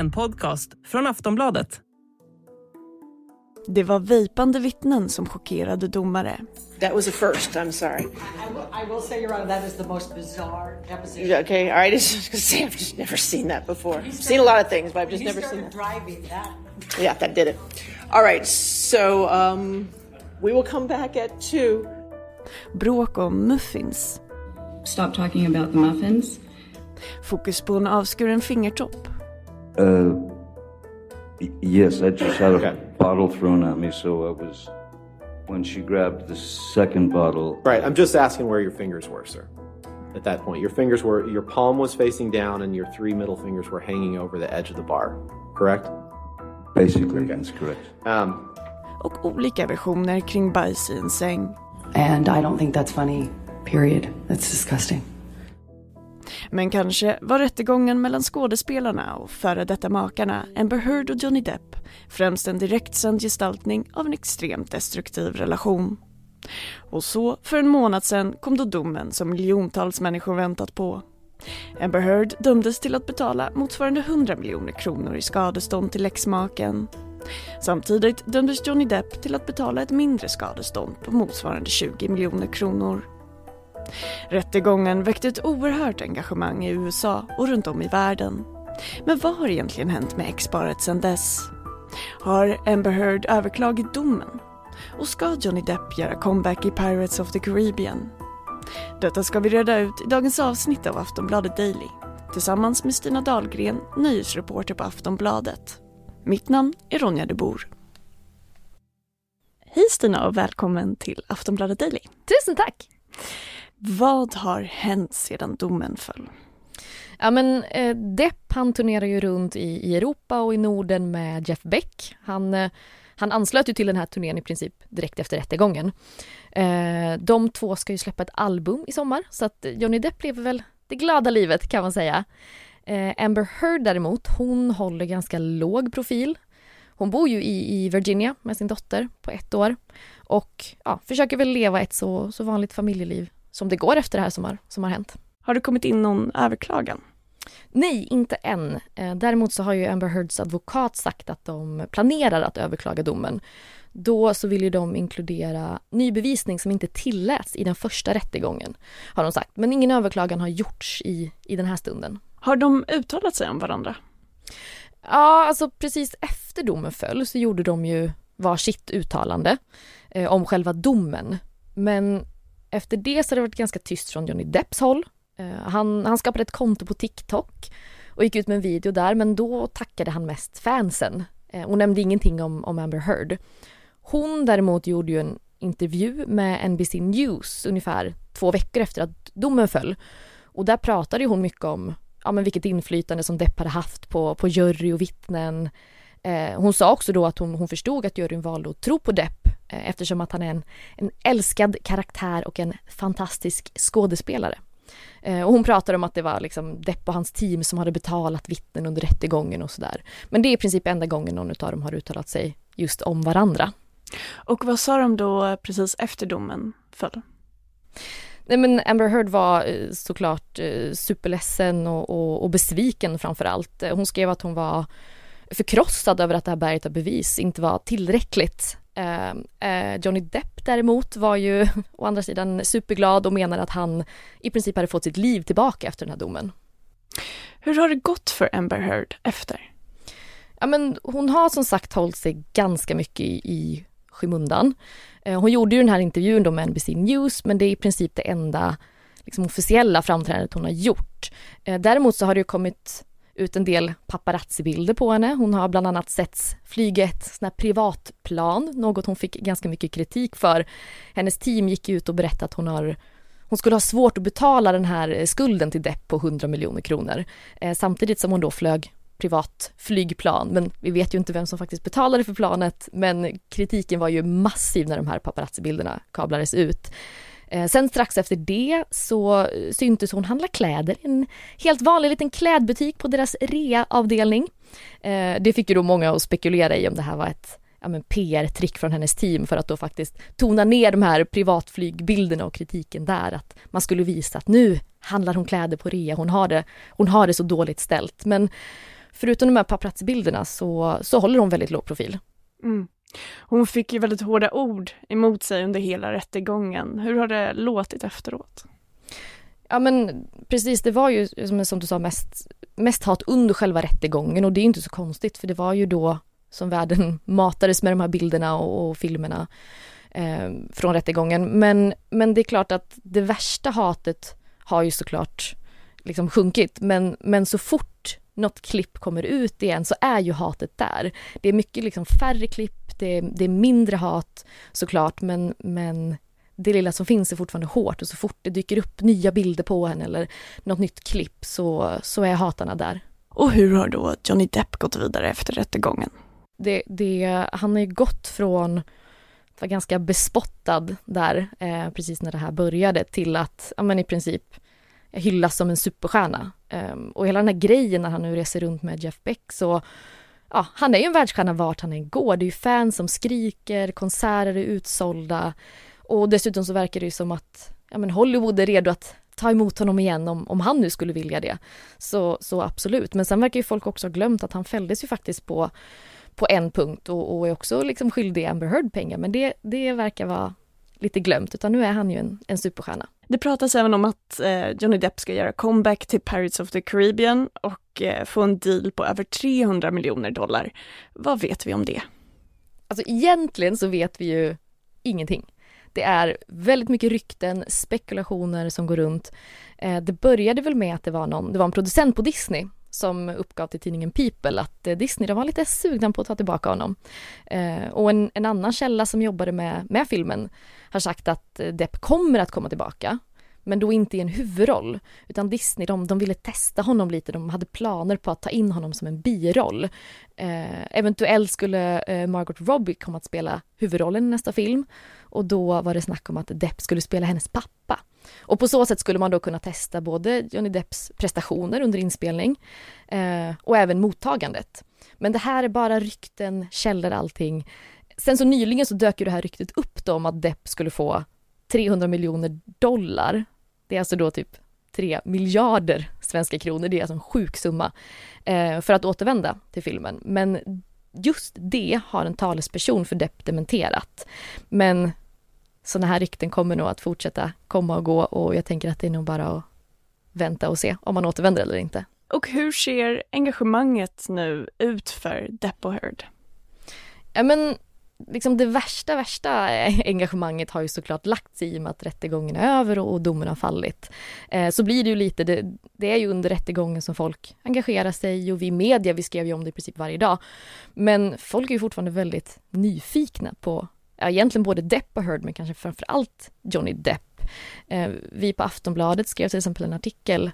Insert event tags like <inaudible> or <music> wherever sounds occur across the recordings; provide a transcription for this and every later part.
En podcast från Aftonbladet. Det var vejpande vittnen som chockerade domare. That was a first. I'm sorry. I will, I will say, Your Honor, that is the most bizarre deposition. Okay, all right. <laughs> I was just gonna say I've just never seen that before. I've seen a lot of things, but I've just never seen that. driving that. Yeah, that did it. All right, so um, we will come back at two. Bråk om muffins. Stop talking about the muffins. Fokus på en avskuren fingertopp. Uh, y- yes, I just had a bottle thrown at me, so I was. When she grabbed the second bottle, Right, I'm just asking where your fingers were, sir. At that point, your fingers were, your palm was facing down and your three middle fingers were hanging over the edge of the bar, correct? basically, that's correct. Um, Och olika versioner kring bajs i en säng. And I don't think that's funny, period. That's disgusting. Men kanske var rättegången mellan skådespelarna och före detta makarna Amber Heard och Johnny Depp främst en direktsänd gestaltning av en extremt destruktiv relation. Och så, för en månad sedan, kom då domen som miljontals människor väntat på. Amber Heard dömdes till att betala motsvarande 100 miljoner kronor i skadestånd till exmaken. Samtidigt dömdes Johnny Depp till att betala ett mindre skadestånd på motsvarande 20 miljoner kronor. Rättegången väckte ett oerhört engagemang i USA och runt om i världen. Men vad har egentligen hänt med exparet sedan dess? Har Amber Heard överklagat domen? Och ska Johnny Depp göra comeback i Pirates of the Caribbean? Detta ska vi reda ut i dagens avsnitt av Aftonbladet Daily tillsammans med Stina Dahlgren, nyhetsreporter på Aftonbladet. Mitt namn är Ronja de Bor. Hej Stina och välkommen till Aftonbladet Daily. Tusen tack! Vad har hänt sedan domen föll? Ja men eh, Depp han turnerar ju runt i, i Europa och i Norden med Jeff Beck. Han, eh, han anslöt ju till den här turnén i princip direkt efter rättegången. Eh, de två ska ju släppa ett album i sommar så att Johnny Depp lever väl det glada livet kan man säga. Eh, Amber Heard däremot, hon håller ganska låg profil. Hon bor ju i, i Virginia med sin dotter på ett år och ja, försöker väl leva ett så, så vanligt familjeliv som det går efter det här som har, som har hänt. Har det kommit in någon överklagan? Nej, inte än. Eh, Däremot så har ju Amber Heards advokat sagt att de planerar att överklaga domen. Då så vill ju de inkludera ny bevisning som inte tilläts i den första rättegången, har de sagt. Men ingen överklagan har gjorts i, i den här stunden. Har de uttalat sig om varandra? Ja, alltså precis efter domen föll så gjorde de ju varsitt uttalande eh, om själva domen. Men efter det så har det varit ganska tyst från Johnny Depps håll. Eh, han, han skapade ett konto på TikTok och gick ut med en video där, men då tackade han mest fansen eh, och nämnde ingenting om, om Amber Heard. Hon däremot gjorde ju en intervju med NBC News ungefär två veckor efter att domen föll. Och där pratade hon mycket om ja, men vilket inflytande som Depp hade haft på, på jury och vittnen. Eh, hon sa också då att hon, hon förstod att juryn valde att tro på Depp eftersom att han är en, en älskad karaktär och en fantastisk skådespelare. Eh, och hon pratade om att det var liksom Depp och hans team som hade betalat vittnen under rättegången och sådär. Men det är i princip enda gången någon av dem har uttalat sig just om varandra. Och vad sa de då precis efter domen föll? Nej men Amber Heard var eh, såklart eh, superledsen och, och, och besviken framför allt. Hon skrev att hon var förkrossad över att det här berget av bevis inte var tillräckligt. Eh, eh, Johnny Depp däremot var ju <laughs> å andra sidan superglad och menar att han i princip hade fått sitt liv tillbaka efter den här domen. Hur har det gått för Amber Heard efter? Ja men hon har som sagt hållit sig ganska mycket i, i skymundan. Eh, hon gjorde ju den här intervjun då med NBC News men det är i princip det enda liksom, officiella framträdandet hon har gjort. Däremot så har det ju kommit ut en del paparazzi-bilder på henne. Hon har bland annat setts flyga ett sånt här privatplan, något hon fick ganska mycket kritik för. Hennes team gick ut och berättade att hon har hon skulle ha svårt att betala den här skulden till Depp på 100 miljoner kronor. Eh, samtidigt som hon då flög privat flygplan, men vi vet ju inte vem som faktiskt betalade för planet, men kritiken var ju massiv när de här paparazzi-bilderna kablades ut. Eh, sen strax efter det så eh, syntes hon handla kläder i en helt vanlig liten klädbutik på deras rea-avdelning. Eh, det fick ju då många att spekulera i om det här var ett ja, PR-trick från hennes team för att då faktiskt tona ner de här privatflygbilderna och kritiken där. Att man skulle visa att nu handlar hon kläder på rea, hon har det, hon har det så dåligt ställt. Men förutom de här paparazzi-bilderna så, så håller hon väldigt låg profil. Mm. Hon fick ju väldigt hårda ord emot sig under hela rättegången. Hur har det låtit efteråt? Ja men precis, det var ju som, du sa mest, mest hat under själva rättegången och det är inte så konstigt för det var ju då som världen <laughs> matades med de här bilderna och, och filmerna eh, från rättegången. Men, men det är klart att det värsta hatet har ju såklart liksom sjunkit men, men så fort något klipp kommer ut igen så är ju hatet där. Det är mycket liksom färre klipp, det är, det är mindre hat såklart men, men det lilla som finns är fortfarande hårt och så fort det dyker upp nya bilder på henne eller något nytt klipp så, så är hatarna där. Och hur har då Johnny Depp gått vidare efter rättegången? Det, det, han har ju gått från att vara ganska bespottad där eh, precis när det här började till att ja, men i princip hyllas som en superstjärna. Um, och hela den här grejen när han nu reser runt med Jeff Beck så ja, han är ju en världsstjärna vart han än går. Det är ju fans som skriker, konserter är utsålda och dessutom så verkar det ju som att ja, men Hollywood är redo att ta emot honom igen om, om han nu skulle vilja det. Så, så absolut, men sen verkar ju folk också ha glömt att han fälldes ju faktiskt på, på en punkt och, och är också liksom skyldig Amber Heard pengar, men det, det verkar vara lite glömt, utan nu är han ju en, en superstjärna. Det pratas även om att eh, Johnny Depp ska göra comeback till Pirates of the Caribbean och eh, få en deal på över 300 miljoner dollar. Vad vet vi om det? Alltså egentligen så vet vi ju ingenting. Det är väldigt mycket rykten, spekulationer som går runt. Eh, det började väl med att det var någon, det var en producent på Disney som uppgav till tidningen People att eh, Disney de var lite sugna på att ta tillbaka honom. Eh, och en, en, annan källa som jobbade med, med filmen har sagt att eh, Depp kommer att komma tillbaka men då inte i en huvudroll. Utan Disney, de, de ville testa honom lite, de hade planer på att ta in honom som en biroll. Eh, eventuellt skulle eh, Margot Robbie komma att spela huvudrollen i nästa film och då var det snack om att Depp skulle spela hennes pappa. Och på så sätt skulle man då kunna testa både Johnny Depps prestationer under inspelning eh, och även mottagandet. Men det här är bara rykten, källor, allting. Sen så nyligen så dök ju det här ryktet upp då om att Depp skulle få 300 miljoner dollar. Det är alltså då typ 3 miljarder svenska kronor, det är alltså en sjuk summa, eh, för att återvända till filmen. Men just det har en talesperson för Depp dementerat. Men sådana här rykten kommer nog att fortsätta komma och gå och jag tänker att det är nog bara att vänta och se om man återvänder eller inte. Och hur ser engagemanget nu ut för Depp och Heard? Ja men liksom det värsta, värsta <laughs> engagemanget har ju såklart lagt sig i och med att rättegången är över och, domen har fallit. Eh, så blir det ju lite, det, det, är ju under rättegången som folk engagerar sig och vi media, vi skrev ju om det i princip varje dag. Men folk är ju fortfarande väldigt nyfikna på, ja, egentligen både Depp och Heard, men kanske framför allt Johnny Depp. Eh, vi på Aftonbladet skrev till exempel en artikel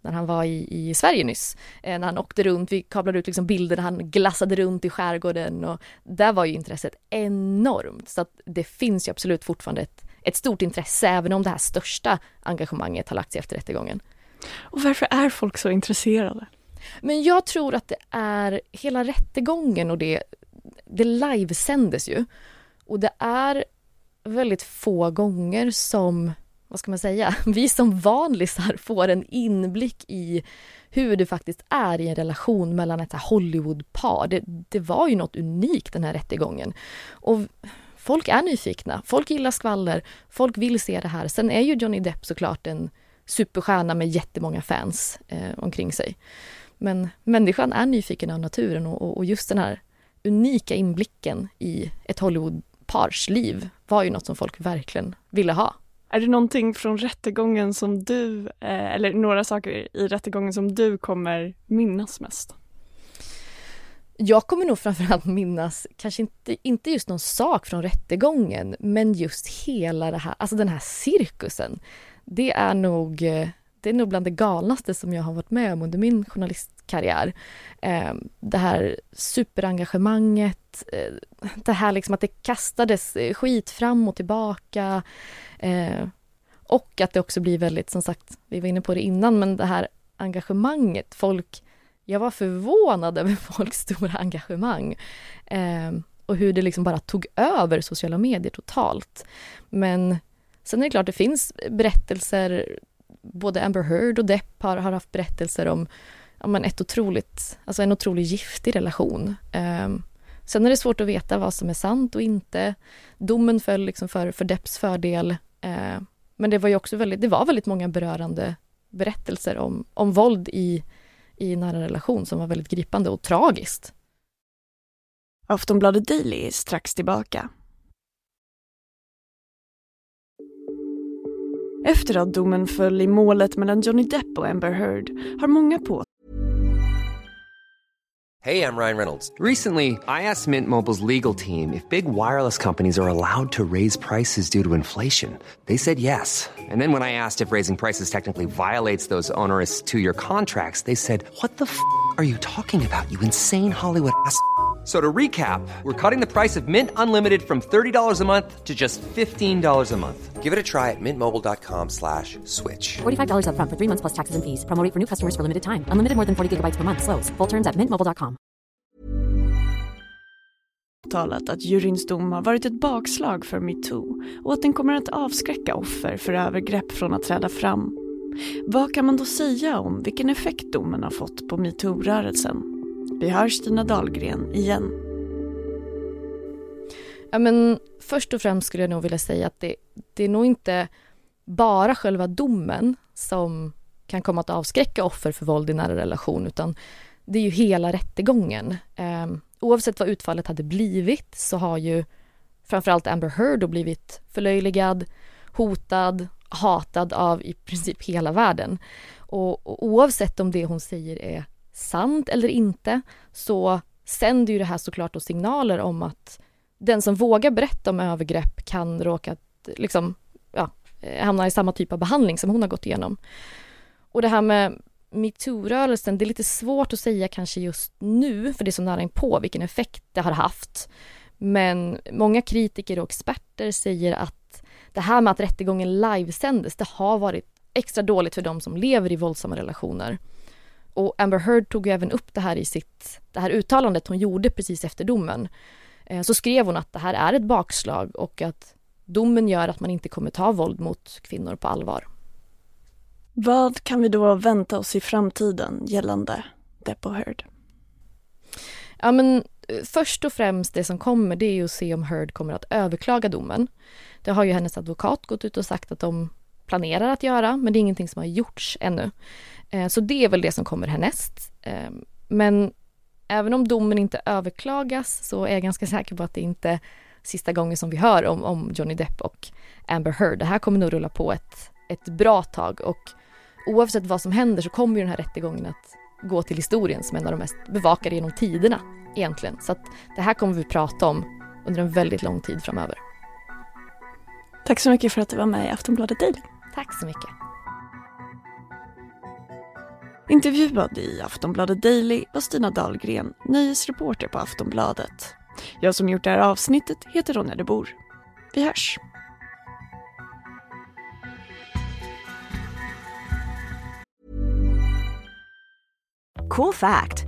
när han var i, i Sverige nyss. Eh, när han åkte runt, vi kablade ut liksom bilder när han glassade runt i skärgården och där var ju intresset enormt. Så att det finns ju absolut fortfarande ett, ett stort intresse även om det här största engagemanget har lagt sig efter rättegången. Och varför är folk så intresserade? Men jag tror att det är hela rättegången och det, det livesändes ju. Och det är väldigt få gånger som vad ska man säga, <laughs> vi som vanlisar får en inblick i hur det faktiskt är i en relation mellan ett Hollywoodpar. Det, det var ju något unikt den här rättegången. Och folk är nyfikna, folk gillar skvaller, folk vill se det här. Sen är ju Johnny Depp såklart en superstjärna med jättemånga fans eh, omkring sig. Men människan är nyfiken av naturen och, och just den här unika inblicken i ett Hollywood liv var ju något som folk verkligen ville ha. Är det någonting från rättegången som du, eh, eller några saker i rättegången som du kommer minnas mest? Jag kommer nog framförallt minnas, kanske inte, inte just någon sak från rättegången, men just hela det här, alltså den här cirkusen. Det är nog, eh, det är nog bland det galnaste som jag har varit med om under min journalistkarriär. Eh, det här superengagemanget, eh, det här liksom att det kastades skit fram och tillbaka. Eh, och att det också blir väldigt, som sagt, vi var inne på det innan, men det här engagemanget, folk, jag var förvånad över <laughs> folks stora engagemang. Och hur det liksom bara tog över sociala medier totalt. Men sen är det klart, det finns berättelser, både Amber Heard och Depp har, har haft berättelser om ja, men ett otroligt, alltså en otroligt giftig relation. Um, sen är det svårt att veta vad som är sant och inte. Domen föll liksom för, för Depps fördel. Uh, men det var ju också väldigt, det var väldigt många berörande berättelser om, om våld i, i nära relation som var väldigt gripande och tragiskt. Aftonbladet Daily är strax tillbaka. Efter att domen föll i målet mellan Johnny Depp och Amber Heard har många på Hey, I'm Ryan Reynolds. Recently, I asked Mint Mobile's legal team if big wireless companies are allowed to raise prices due to inflation. They said yes. And then when I asked if raising prices technically violates those onerous two-year contracts, they said, "What the f*** are you talking about? You insane Hollywood ass." So to recap, we're cutting the price of Mint Unlimited from $30 a month to just $15 a month. Give it a try at mintmobile.com slash switch. $45 up front for three months plus taxes and fees. Promo for new customers for limited time. Unlimited more than 40 gigabytes per month. Slows. Full terms at mintmobile.com. talat att juryns dom har varit ett bakslag för metoo och att den kommer att avskräcka offer för övergrepp från att träda fram. Vad kan man då säga om vilken effekt domen har fått på metoo-rörelsen? Vi hör Stina Dahlgren igen. Ja, men först och främst skulle jag nog vilja säga att det, det är nog inte bara själva domen som kan komma att avskräcka offer för våld i nära relation, utan det är ju hela rättegången. Eh, oavsett vad utfallet hade blivit så har ju framförallt Amber Heard blivit förlöjligad, hotad, hatad av i princip hela världen. Och, och oavsett om det hon säger är sant eller inte så sänder ju det här såklart då signaler om att den som vågar berätta om övergrepp kan råka liksom, ja, eh, hamna i samma typ av behandling som hon har gått igenom. Och det här med metoo-rörelsen, det är lite svårt att säga kanske just nu, för det är så nära inpå vilken effekt det har haft. Men många kritiker och experter säger att det här med att rättegången livesändes, det har varit extra dåligt för de som lever i våldsamma relationer. Och Amber Heard tog ju även upp det här i sitt, det här uttalandet hon gjorde precis efter domen. Eh, så skrev hon att det här är ett bakslag och att domen gör att man inte kommer ta våld mot kvinnor på allvar. Vad kan vi då vänta oss i framtiden gällande Depp och Heard? Ja men eh, först och främst det som kommer det är att se om Heard kommer att överklaga domen. Det har ju hennes advokat gått ut och sagt att de planerar att göra men det är ingenting som har gjorts ännu. Eh, så det är väl det som kommer härnäst. Eh, men även om domen inte överklagas så är jag ganska säker på att det inte är sista gången som vi hör om, om Johnny Depp och Amber Heard. Det här kommer nog rulla på ett, ett bra tag och oavsett vad som händer så kommer ju den här rättegången att gå till historien som en av de mest bevakade genom tiderna egentligen. Så att det här kommer vi prata om under en väldigt lång tid framöver. Tack så mycket för att du var med i Aftonbladet Daily. Tack så mycket. Intervjuad i Aftonbladet Daily var Stina Dahlgren, nöjesreporter på Aftonbladet. Jag som gjort det här avsnittet heter Ronja de Bor. Vi hörs! Cool fact